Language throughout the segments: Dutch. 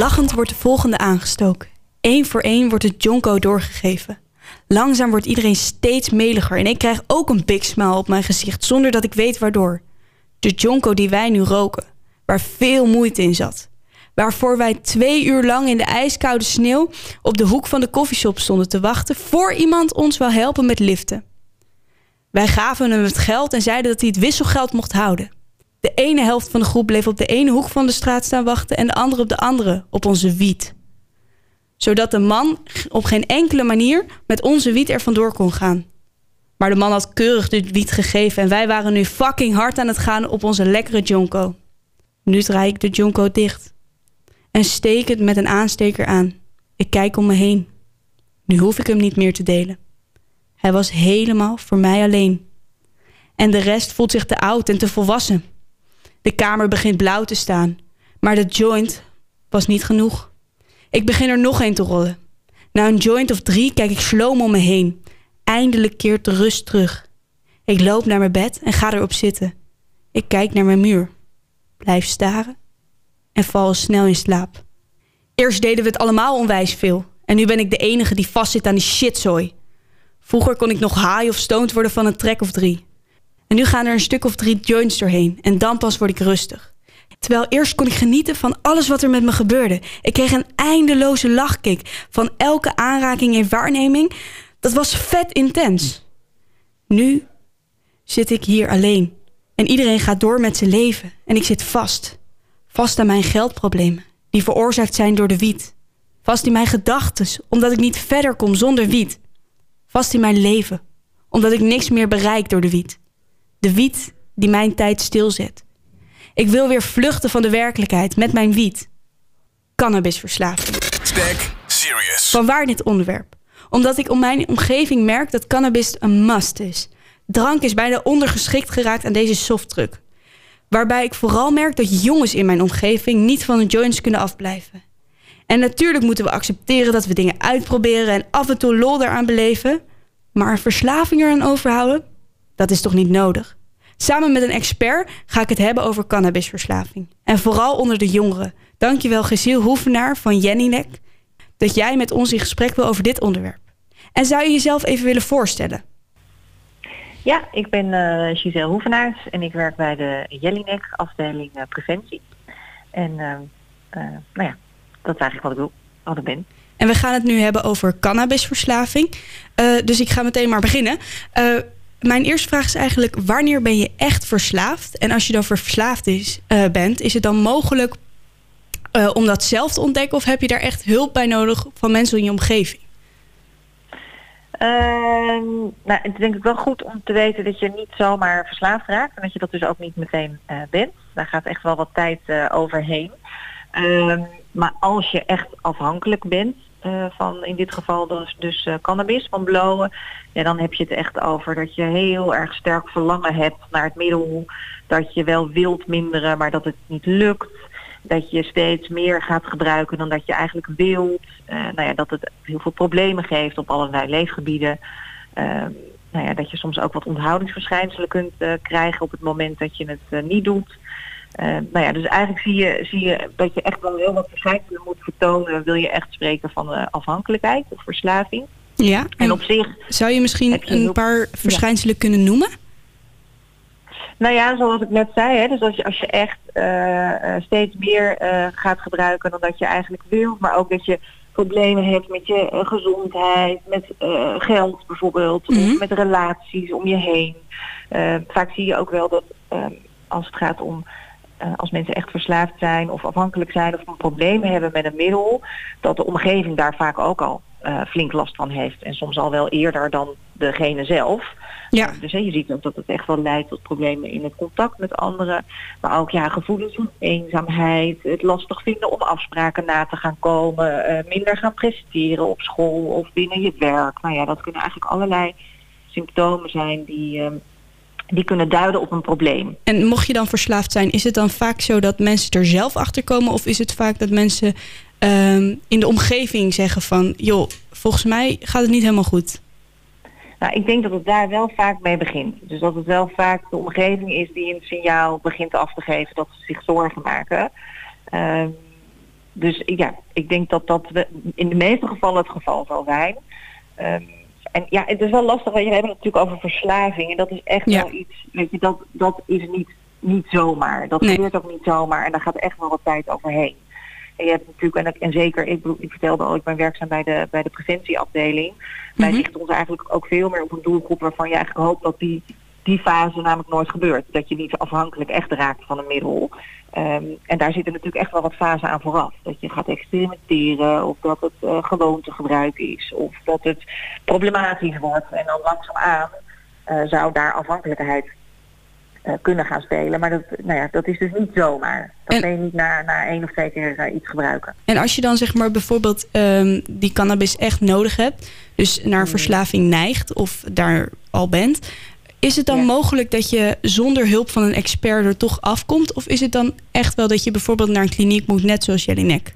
Lachend wordt de volgende aangestoken. Eén voor één wordt het jonko doorgegeven. Langzaam wordt iedereen steeds meliger en ik krijg ook een big smile op mijn gezicht zonder dat ik weet waardoor. De jonko die wij nu roken, waar veel moeite in zat. Waarvoor wij twee uur lang in de ijskoude sneeuw op de hoek van de koffieshop stonden te wachten voor iemand ons wil helpen met liften. Wij gaven hem het geld en zeiden dat hij het wisselgeld mocht houden. De ene helft van de groep bleef op de ene hoek van de straat staan wachten en de andere op de andere, op onze wiet. Zodat de man op geen enkele manier met onze wiet er vandoor kon gaan. Maar de man had keurig de wiet gegeven en wij waren nu fucking hard aan het gaan op onze lekkere jonko. Nu draai ik de jonko dicht en steek het met een aansteker aan. Ik kijk om me heen. Nu hoef ik hem niet meer te delen. Hij was helemaal voor mij alleen. En de rest voelt zich te oud en te volwassen. De kamer begint blauw te staan, maar de joint was niet genoeg. Ik begin er nog een te rollen. Na een joint of drie kijk ik sloom om me heen. Eindelijk keert de rust terug. Ik loop naar mijn bed en ga erop zitten. Ik kijk naar mijn muur, blijf staren en val snel in slaap. Eerst deden we het allemaal onwijs veel. En nu ben ik de enige die vastzit aan die shitzooi. Vroeger kon ik nog high of stoned worden van een trek of drie. En nu gaan er een stuk of drie joints doorheen. En dan pas word ik rustig. Terwijl eerst kon ik genieten van alles wat er met me gebeurde. Ik kreeg een eindeloze lachkick van elke aanraking en waarneming. Dat was vet intens. Nu zit ik hier alleen. En iedereen gaat door met zijn leven. En ik zit vast. Vast aan mijn geldproblemen, die veroorzaakt zijn door de wiet. Vast in mijn gedachten, omdat ik niet verder kom zonder wiet. Vast in mijn leven, omdat ik niks meer bereik door de wiet. De wiet die mijn tijd stilzet. Ik wil weer vluchten van de werkelijkheid met mijn wiet. Cannabisverslaving. Stack serious. Vanwaar dit onderwerp? Omdat ik om mijn omgeving merk dat cannabis een must is. Drank is bijna ondergeschikt geraakt aan deze softdruk. Waarbij ik vooral merk dat jongens in mijn omgeving niet van de joints kunnen afblijven. En natuurlijk moeten we accepteren dat we dingen uitproberen en af en toe lol eraan beleven. Maar een verslaving eraan overhouden, dat is toch niet nodig? Samen met een expert ga ik het hebben over cannabisverslaving. En vooral onder de jongeren. Dankjewel Gesiel Hoevenaar van Jennynek dat jij met ons in gesprek wil over dit onderwerp. En zou je jezelf even willen voorstellen? Ja, ik ben uh, Giselle Hoevenaars en ik werk bij de Jellinek afdeling uh, preventie. En uh, nou ja, dat is eigenlijk wat ik doe, wat ik ben. En we gaan het nu hebben over cannabisverslaving. dus ik ga meteen maar beginnen. Mijn eerste vraag is eigenlijk, wanneer ben je echt verslaafd? En als je dan verslaafd is, bent, is het dan mogelijk om dat zelf te ontdekken? Of heb je daar echt hulp bij nodig van mensen in je omgeving? Uh, nou, het is denk ik wel goed om te weten dat je niet zomaar verslaafd raakt. En dat je dat dus ook niet meteen uh, bent. Daar gaat echt wel wat tijd overheen. Uh, maar als je echt afhankelijk bent eh, van in dit geval dus, dus cannabis, van blowen. Ja, dan heb je het echt over dat je heel erg sterk verlangen hebt naar het middel. Dat je wel wilt minderen, maar dat het niet lukt dat je steeds meer gaat gebruiken dan dat je eigenlijk wilt. Uh, nou ja, dat het heel veel problemen geeft op allerlei leefgebieden. Uh, nou ja, dat je soms ook wat onthoudingsverschijnselen kunt krijgen op het moment dat je het niet doet. Nou ja, dus eigenlijk zie je, zie je dat je echt wel heel wat verschijnselen moet vertonen. Wil je echt spreken van afhankelijkheid of verslaving. Ja, en, op zich... Zou je misschien een paar verschijnselen ja. kunnen noemen? Nou ja, zoals ik net zei, hè, dus als je, als je echt uh, steeds meer gaat gebruiken dan dat je eigenlijk wil, maar ook dat je problemen hebt met je gezondheid, met geld bijvoorbeeld, mm -hmm. of met relaties om je heen. vaak zie je ook wel dat als het gaat om als mensen echt verslaafd zijn of afhankelijk zijn of problemen hebben met een middel, dat de omgeving daar vaak ook al uh, flink last van heeft. En soms al wel eerder dan degene zelf. Ja. Dus hè, je ziet ook dat het echt wel leidt tot problemen in het contact met anderen. Maar ook ja, gevoelens van eenzaamheid, het lastig vinden om afspraken na te gaan komen, minder gaan presteren op school of binnen je werk. Nou ja, dat kunnen eigenlijk allerlei symptomen zijn die, uh, die kunnen duiden op een probleem. En mocht je dan verslaafd zijn, is het dan vaak zo dat mensen er zelf achter komen? Of is het vaak dat mensen um, in de omgeving zeggen van... joh, volgens mij gaat het niet helemaal goed? Nou, ik denk dat het daar wel vaak mee begint. Dus dat het wel vaak de omgeving is die een signaal begint af te geven dat ze zich zorgen maken. Uh, Dus ja, ik denk dat dat we in de meeste gevallen het geval zal zijn. Ehm, en ja, het is wel lastig, want je hebt het natuurlijk over verslaving. En dat is echt wel iets, weet je, dat, dat is niet, niet zomaar. Dat gebeurt ook niet zomaar. En daar gaat echt wel wat tijd overheen. En je hebt natuurlijk, en, en zeker, ik, ik vertelde al, ik ben werkzaam bij de, bij de preventieafdeling. Wij mhm. richten ons eigenlijk ook veel meer op een doelgroep waarvan je eigenlijk hoopt dat die, die fase namelijk nooit gebeurt. Dat je niet afhankelijk echt raakt van een middel. Ehm, en daar zitten natuurlijk echt wel wat fasen aan vooraf. Dat je gaat experimenteren of dat het uh, gewoontegebruik is of dat het problematisch wordt. En dan langzaamaan uh, zou daar afhankelijkheid uh, kunnen gaan spelen. Maar dat, nou ja, dat is dus niet zomaar. Dat en, ben je niet na, na één of twee keer iets gebruiken. En als je dan zeg maar bijvoorbeeld um, die cannabis echt nodig hebt, dus naar hmm. verslaving neigt of daar al bent, is het dan mogelijk dat je zonder hulp van een expert er toch afkomt? Of is het dan echt wel dat je bijvoorbeeld naar een kliniek moet, net zoals Jelinek?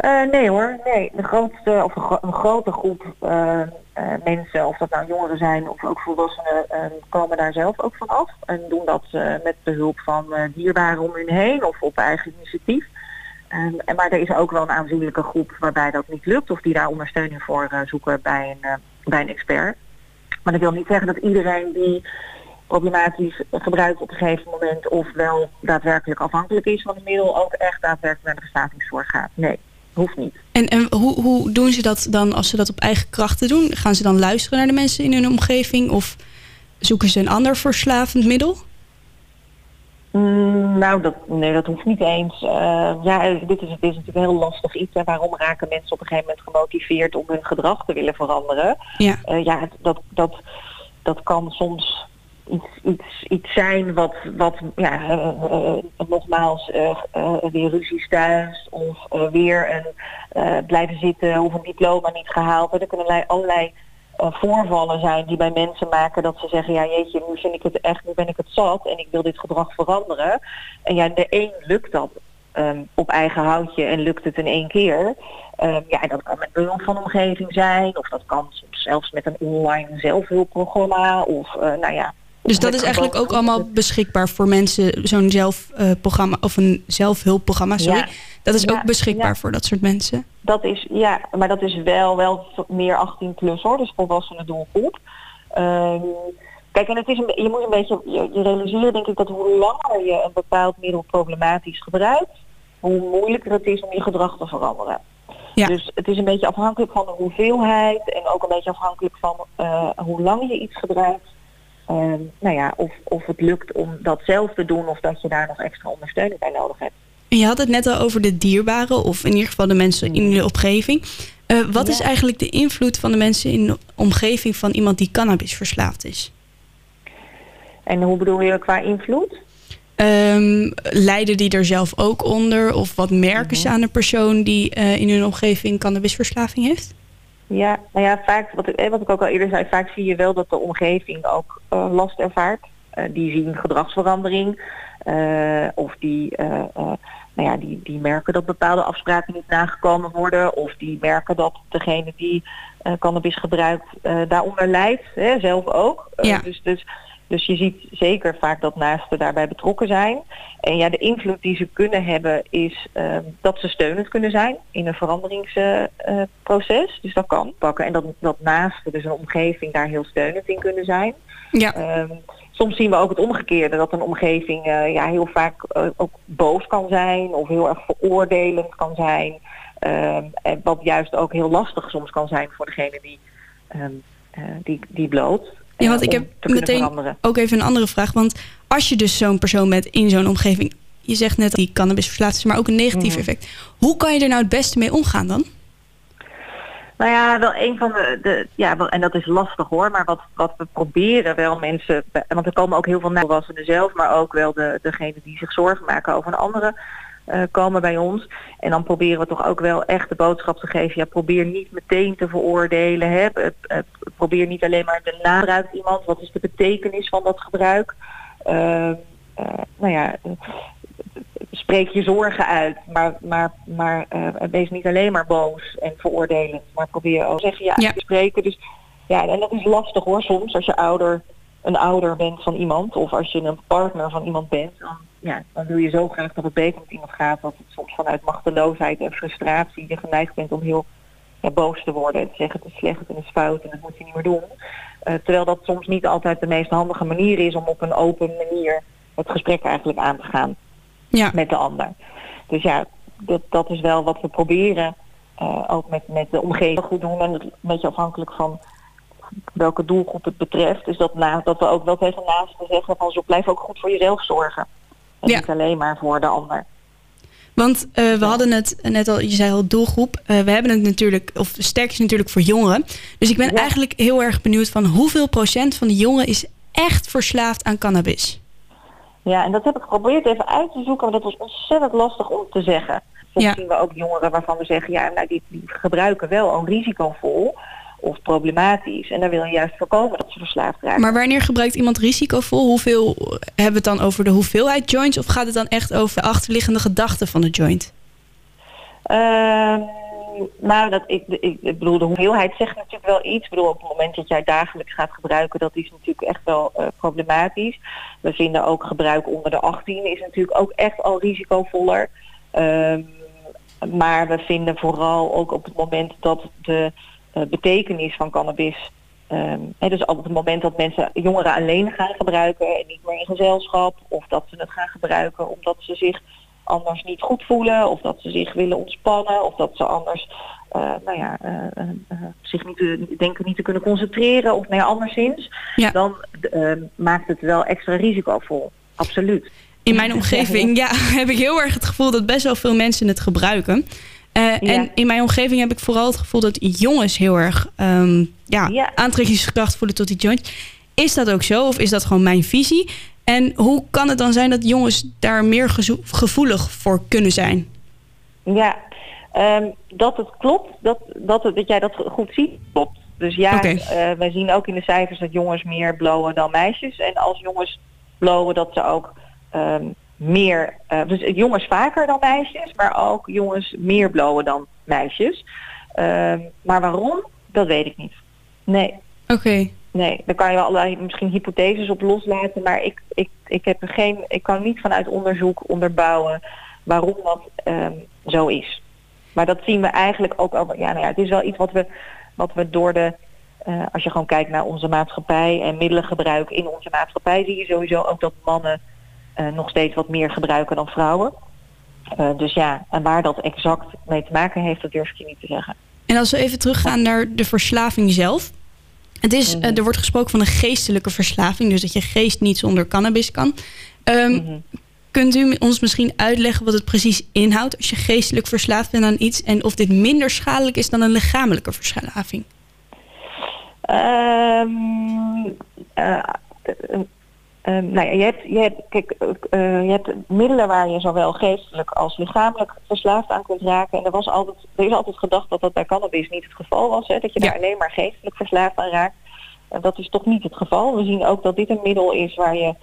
Uh, nee hoor, nee. De grootste of een, grote groep uh, uh, mensen, of dat nou jongeren zijn of ook volwassenen, komen daar zelf ook van af. En doen dat met behulp van dierbaren om hun heen of op eigen initiatief. En, maar er is ook wel een aanzienlijke groep waarbij dat niet lukt of die daar ondersteuning voor zoeken bij een, bij een expert. Maar dat wil niet zeggen dat iedereen die problematisch gebruikt op een gegeven moment of wel daadwerkelijk afhankelijk is van het middel ook echt daadwerkelijk naar de verslavingszorg gaat. Nee, hoeft niet. En, en hoe, hoe doen ze dat dan als ze dat op eigen krachten doen? Gaan ze dan luisteren naar de mensen in hun omgeving of zoeken ze een ander verslavend middel? Mm, nou, dat, nee, dat hoeft niet eens. Uh, ja, dit is, dit is natuurlijk een heel lastig iets. En waarom raken mensen op een gegeven moment gemotiveerd om hun gedrag te willen veranderen? Ja, uh, ja dat, dat, dat kan soms iets, iets, iets zijn wat, wat ja, uh, nogmaals, weer ruzies thuis of weer een blijven zitten of een diploma niet gehaald. Er kunnen allerlei voorvallen zijn die bij mensen maken dat ze zeggen, ja jeetje, nu vind ik het echt, nu ben ik het zat en ik wil dit gedrag veranderen. En ja, de een lukt dat um, op eigen houtje en lukt het in één keer. Um, ja, dat kan met behulp van omgeving zijn, of dat kan soms zelfs met een online zelfhulpprogramma, of uh, nou ja, dus dat is eigenlijk ook allemaal beschikbaar voor mensen, zo'n zelfprogramma uh, of een zelfhulpprogramma, sorry. Dat is ook beschikbaar voor dat soort mensen. Dat is, ja, maar dat is wel, wel meer 18 plus hoor, dus volwassenen doelgroep. Um, kijk, en het is een, je moet een beetje, je, je realiseren denk ik dat hoe langer je een bepaald middel problematisch gebruikt, hoe moeilijker het is om je gedrag te veranderen. Ja. Dus het is een beetje afhankelijk van de hoeveelheid en ook een beetje afhankelijk van uh, hoe lang je iets gebruikt. Uh, nou ja, of, of het lukt om dat zelf te doen of dat je daar nog extra ondersteuning bij nodig hebt. Je had het net al over de dierbaren, of in ieder geval de mensen in de omgeving. Uh, wat is eigenlijk de invloed van de mensen in de omgeving van iemand die cannabis verslaafd is? En hoe bedoel je qua invloed? Um, lijden die er zelf ook onder? Of wat merken ze mhm. aan een persoon die uh, in hun omgeving cannabisverslaving heeft? Ja, nou ja, vaak, wat ik, eh, wat ik ook al eerder zei, vaak zie je wel dat de omgeving ook uh, last ervaart. Uh, die zien gedragsverandering. Uh, of die nou ja, die, die merken dat bepaalde afspraken niet nagekomen worden. Of die merken dat degene die cannabis gebruikt daaronder lijdt, hè, zelf ook. Ja. dus, dus, dus je ziet zeker vaak dat naasten daarbij betrokken zijn. En ja, de invloed die ze kunnen hebben is ehm, dat ze steunend kunnen zijn in een veranderingsproces. dus dat kan pakken. En dat, dat naasten, dus een omgeving, daar heel steunend in kunnen zijn. Ja. Um, soms zien we ook het omgekeerde, dat een omgeving uh, ja, heel vaak uh, ook boos kan zijn of heel erg veroordelend kan zijn. Uh, en wat juist ook heel lastig soms kan zijn voor degene die, um, die, die bloot. Ja, want ik heb meteen veranderen. ook even een andere vraag. Want als je dus zo'n persoon bent in zo'n omgeving, je zegt net die cannabis verslaafd is, maar ook een negatief mhm. effect. Hoe kan je er nou het beste mee omgaan dan? Nou ja, wel een van de, de ja, en dat is lastig hoor, maar wat, wat we proberen wel mensen, want er komen ook heel veel volwassenen zelf, maar ook wel de, degene die zich zorgen maken over een andere, uh, komen bij ons. En dan proberen we toch ook wel echt de boodschap te geven, ja, probeer niet meteen te veroordelen, hè. probeer niet alleen maar de nabruik iemand, wat is de betekenis van dat gebruik. Uh, nou ja, spreek je zorgen uit, maar, maar, maar wees niet alleen maar boos en veroordelend, maar probeer ook zeggen ja, ja. spreken. Dus ja, en dat is lastig hoor soms als je ouder, een ouder bent van iemand of als je een partner van iemand bent, dan ja, dan wil je zo graag dat het beter met iemand gaat, dat het soms vanuit machteloosheid en frustratie je geneigd bent om heel ja, boos te worden en te zeggen het is slecht, het is fout en dat moet je niet meer doen. Uh, terwijl dat soms niet altijd de meest handige manier is om op een open manier het gesprek eigenlijk aan te gaan ja. met de ander. Dus ja, dat, dat is wel wat we proberen. Uh, ook met, met de omgeving goed doen. En een beetje afhankelijk van welke doelgroep het betreft. Dus dat, na, dat we ook wel tegen naasten zeggen van zo blijf ook goed voor jezelf zorgen. En Ja. niet alleen maar voor de ander. Want eh, we hadden het net al, je zei al doelgroep. Eh, we hebben het natuurlijk, of sterk is natuurlijk voor jongeren. Dus ik ben Ja. eigenlijk heel erg benieuwd van hoeveel procent van de jongeren is echt verslaafd aan cannabis? Ja, en dat heb ik geprobeerd even uit te zoeken, maar dat was ontzettend lastig om te zeggen. Soms Ja. zien we ook jongeren waarvan we zeggen, ja, nou, die, die gebruiken wel een risicovol of problematisch. En dan wil je juist voorkomen dat ze verslaafd raken. Maar wanneer gebruikt iemand risicovol? Hoeveel hebben we het dan over de hoeveelheid joints? Of gaat het dan echt over de achterliggende gedachten van de joint? Ehm, nou, dat, ik, ik, ik bedoel, de hoeveelheid zegt natuurlijk wel iets. Ik bedoel, op het moment dat jij dagelijks gaat gebruiken, dat is natuurlijk echt wel eh, problematisch. We vinden ook gebruik onder de 18 is natuurlijk ook echt al risicovoller. Ehm, maar we vinden vooral ook op het moment dat de eh, betekenis van cannabis... ehm, hè, dus op het moment dat mensen jongeren alleen gaan gebruiken en niet meer in gezelschap... of dat ze het gaan gebruiken omdat ze zich anders niet goed voelen... of dat ze zich willen ontspannen of dat ze anders eh, nou ja, eh, eh, eh, zich niet te, denken niet te kunnen concentreren of nou ja, anderszins... Ja. dan ehm, maakt het wel extra risicovol. Absoluut. In mijn omgeving ja, heb ik heel erg het gevoel dat best wel veel mensen het gebruiken. Eh, Ja. En in mijn omgeving heb ik vooral het gevoel dat jongens heel erg ehm, ja, Ja. aantrekkingskracht voelen tot die joint. Is dat ook zo of is dat gewoon mijn visie? En hoe kan het dan zijn dat jongens daar meer gevoelig voor kunnen zijn? Ja, ehm, dat het klopt, dat, dat, het, dat jij dat goed ziet, klopt. Dus ja, eh, wij zien ook in de cijfers dat jongens meer blowen dan meisjes. En als jongens blowen, dat ze ook ehm, meer, eh, dus jongens vaker dan meisjes, maar ook jongens meer blowen dan meisjes. Ehm, maar waarom, dat weet ik niet. Nee, Oké, Nee, daar kan je wel allerlei misschien hypotheses op loslaten, maar ik, ik, ik, heb er geen, ik kan niet vanuit onderzoek onderbouwen waarom dat ehm, zo is. Maar dat zien we eigenlijk ook al. Ja, nou ja, het is wel iets wat we, wat we door de. eh, als je gewoon kijkt naar onze maatschappij en middelengebruik in onze maatschappij, zie je sowieso ook dat mannen nog steeds wat meer gebruiken dan vrouwen. Eh, dus ja, en waar dat exact mee te maken heeft, dat durf ik je niet te zeggen. en als we even teruggaan naar de verslaving zelf. Het is, Mhm. eh, er wordt gesproken van een geestelijke verslaving, dus dat je geest niet zonder cannabis kan. Ehm, Mhm. Kunt u ons misschien uitleggen wat het precies inhoudt als je geestelijk verslaafd bent aan iets en of dit minder schadelijk is dan een lichamelijke verslaving? Ehm eh, eh, eh, nou ja, je hebt, je, hebt, kijk, eh, je hebt middelen waar je zowel geestelijk als lichamelijk verslaafd aan kunt raken. En er, was altijd, er is altijd gedacht dat dat bij cannabis niet het geval was. Hè, dat je Ja. daar alleen maar geestelijk verslaafd aan raakt. En dat is toch niet het geval. We zien ook dat dit een middel is waar je,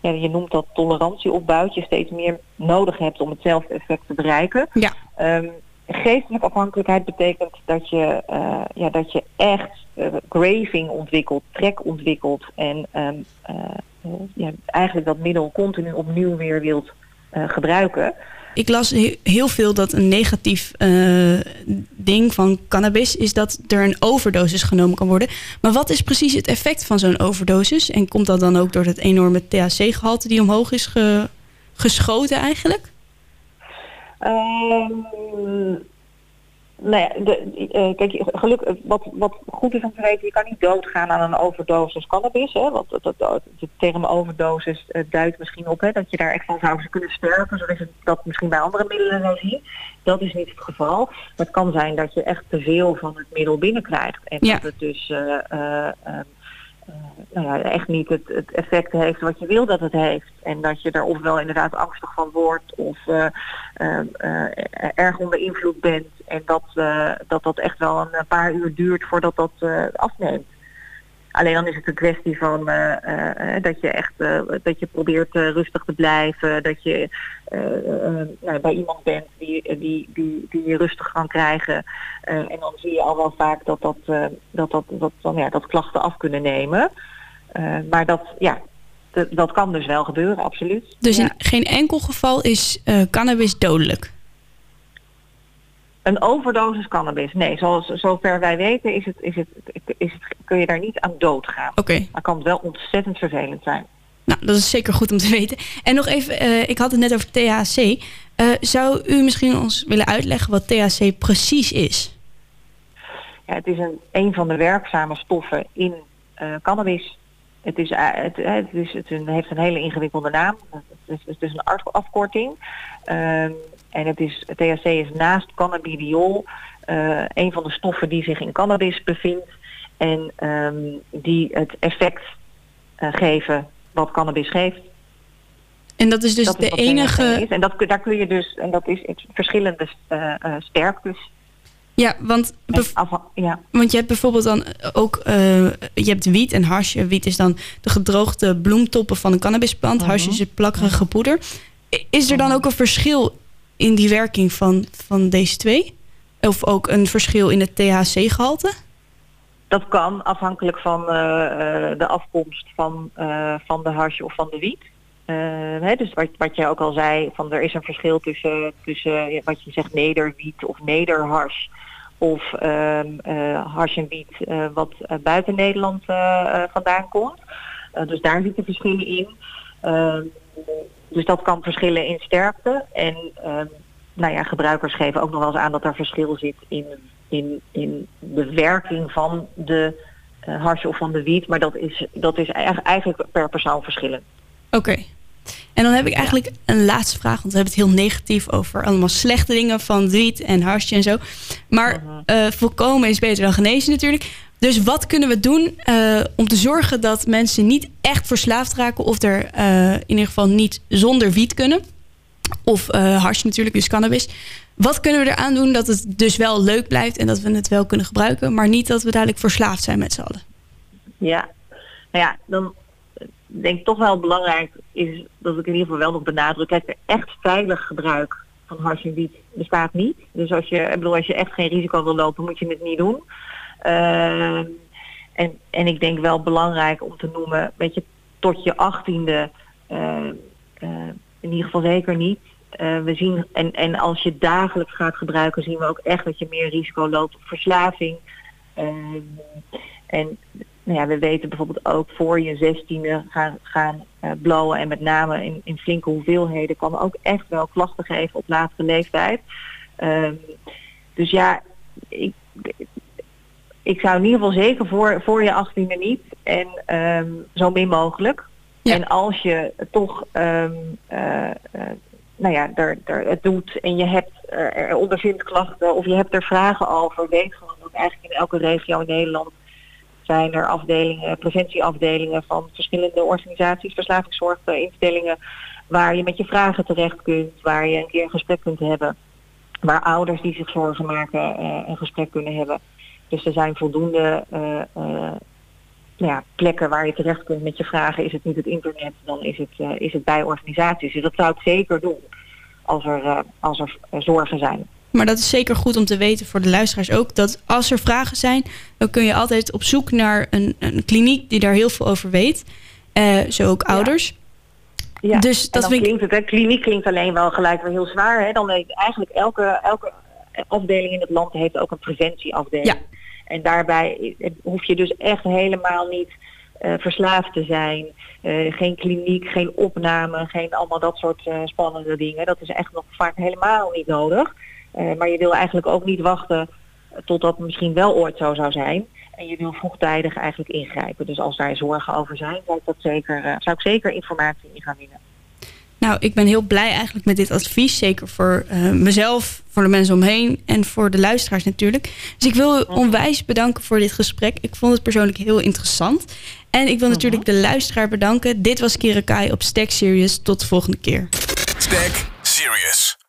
ja, je noemt dat tolerantie opbouwt. Je steeds meer nodig hebt om hetzelfde effect te bereiken. Ja. Ehm, geestelijke afhankelijkheid betekent dat je, eh, ja, dat je echt eh, craving ontwikkelt, trek ontwikkelt en ehm, eh, eh, ja, eigenlijk dat middel continu opnieuw weer wilt eh, gebruiken. Ik las he- heel veel dat een negatief eh, ding van cannabis is dat er een overdosis genomen kan worden. Maar wat is precies het effect van zo'n overdosis? En komt dat dan ook door het enorme THC-gehalte die omhoog is ge- geschoten eigenlijk? Ehm, nou ja, de, eh, kijk, geluk, wat, wat goed is om te weten, je kan niet doodgaan aan een overdosis cannabis. Hè, want dat, dat, de term overdosis eh, duidt misschien op hè, dat je daar echt van zou kunnen sterven. Zoals je dat misschien bij andere middelen zou zien. Dat is niet het geval. Maar het kan zijn dat je echt te veel van het middel binnenkrijgt. En Ja. dat het dus eh, eh, ehm, eh, nou ja, echt niet het, het effect heeft wat je wil dat het heeft. En dat je er ofwel inderdaad angstig van wordt of eh, eh, eh, erg onder invloed bent. En dat, eh, dat dat echt wel een paar uur duurt voordat dat eh, afneemt. Alleen dan is het een kwestie van eh, dat je echt dat je probeert rustig te blijven, dat je nou, bij iemand bent die, die, die, die je rustig kan krijgen. En dan zie je al wel vaak dat dat, dat, dat, dat, dan, ja, dat klachten af kunnen nemen. Maar dat, ja, dat, kan dus wel gebeuren, absoluut. Dus Ja. in geen enkel geval is cannabis dodelijk. Een overdosis cannabis, nee, zoals, zover wij weten is het, is het, is het, kun je daar niet aan doodgaan. Oké, Maar kan het wel ontzettend vervelend zijn. nou dat is zeker goed om te weten. En nog even, eh, ik had het net over THC. Eh, zou u misschien ons willen uitleggen wat THC precies is? Ja, het is een, een van de werkzame stoffen in eh, cannabis. Het, is, het, het, is, het heeft een hele ingewikkelde naam. Het is, het is een afkorting. En het is, THC is naast cannabidiol eh, een van de stoffen die zich in cannabis bevindt. En ehm, die het effect eh, geven wat cannabis geeft. En dat is dus dat is de enige... is. En dat, daar kun je dus, en dat is verschillende eh, sterktes. Ja, want, ja. want je hebt bijvoorbeeld dan ook... je hebt wiet en hash. Wiet is dan de gedroogde bloemtoppen van een cannabisplant. Mhm. Hash is het plakkerige poeder. I- Is er dan Mhm. ook een verschil in die werking van, van deze twee? Of ook een verschil in het THC-gehalte? Dat kan afhankelijk van eh, eh, de afkomst van, eh, van de hash of van de wiet. Eh, hè, dus wat, wat jij ook al zei, van er is een verschil tussen, tussen wat je zegt nederwiet of nederhash. Of ehm eh, hash en wiet wat buiten Nederland vandaan komt. Dus daar zitten verschillen in. Dus dat kan verschillen in sterkte. En ehm, nou ja, gebruikers geven ook nog wel eens aan dat er verschil zit in, in, in de werking van de eh hash of van de wiet. Maar dat is, dat is eigen- eigenlijk per persoon verschillend. Oké. En dan heb ik eigenlijk een laatste vraag. Want we hebben het heel negatief over allemaal slechte dingen van wiet en harsje en zo. Maar eh, voorkomen is beter dan genezen natuurlijk. Dus wat kunnen we doen eh, om te zorgen dat mensen niet echt verslaafd raken... of er eh, in ieder geval niet zonder wiet kunnen? Of harsje natuurlijk, dus cannabis. Wat kunnen we eraan doen dat het dus wel leuk blijft... en dat we het wel kunnen gebruiken... maar niet dat we dadelijk verslaafd zijn met z'n allen? Ja, nou ja, dan denk ik toch wel belangrijk is dat ik in ieder geval wel nog benadruk. Kijk, echt veilig gebruik van hash en wiet bestaat niet. Dus als je, ik bedoel, als je echt geen risico wil lopen, moet je het niet doen. Ehm, en, en ik denk wel belangrijk om te noemen, weet je, tot je achttiende eh, eh, in ieder geval zeker niet. We zien, en, en als je dagelijks gaat gebruiken, zien we ook echt dat je meer risico loopt op verslaving. Ehm, en nou ja, we weten bijvoorbeeld ook voor je zestiende gaan, gaan eh, blowen en met name in, in flinke hoeveelheden kan ook echt wel klachten geven op latere leeftijd. Ehm, dus ja, ik, ik zou in ieder geval zeker voor, voor je achttiende niet en ehm, zo min mogelijk. Ja. En als je toch ehm, eh, eh, nou ja, er, er, het doet en je hebt er, er ondervindt klachten of je hebt er vragen over, weet gewoon dat eigenlijk in elke regio in Nederland zijn er afdelingen, preventieafdelingen van verschillende organisaties, verslavingszorginstellingen, waar je met je vragen terecht kunt, waar je een keer een gesprek kunt hebben, waar ouders die zich zorgen maken eh, een gesprek kunnen hebben. Dus er zijn voldoende eh, eh, nou ja, plekken waar je terecht kunt met je vragen. Is het niet het internet, dan is het, eh, is het bij organisaties. Dus dat zou ik zeker doen als er, als er zorgen zijn. Maar dat is zeker goed om te weten voor de luisteraars ook. Dat als er vragen zijn, dan kun je altijd op zoek naar een, een kliniek die daar heel veel over weet. Zo ook ouders. Ja, Dus dat vind klinkt het, hè, kliniek klinkt alleen wel gelijk weer heel zwaar. Hè? Dan heeft eigenlijk elke, elke afdeling in het land heeft ook een preventieafdeling. Ja. En daarbij hoef je dus echt helemaal niet eh, verslaafd te zijn. Eh, geen kliniek, geen opname, geen allemaal dat soort eh, spannende dingen. Dat is echt nog vaak helemaal niet nodig. Maar je wil eigenlijk ook niet wachten totdat het misschien wel ooit zo zou zijn. En je wil vroegtijdig eigenlijk ingrijpen. Dus als daar zorgen over zijn, zou ik, dat zeker, zou ik zeker informatie in gaan winnen. Nou, ik ben heel blij eigenlijk met dit advies. Zeker voor eh, mezelf, voor de mensen omheen en voor de luisteraars natuurlijk. Dus ik wil u onwijs bedanken voor dit gesprek. Ik vond het persoonlijk heel interessant. En ik wil natuurlijk de luisteraar bedanken. Dit was Kira Kai op Stack Serious. Tot de volgende keer. Stack Serious.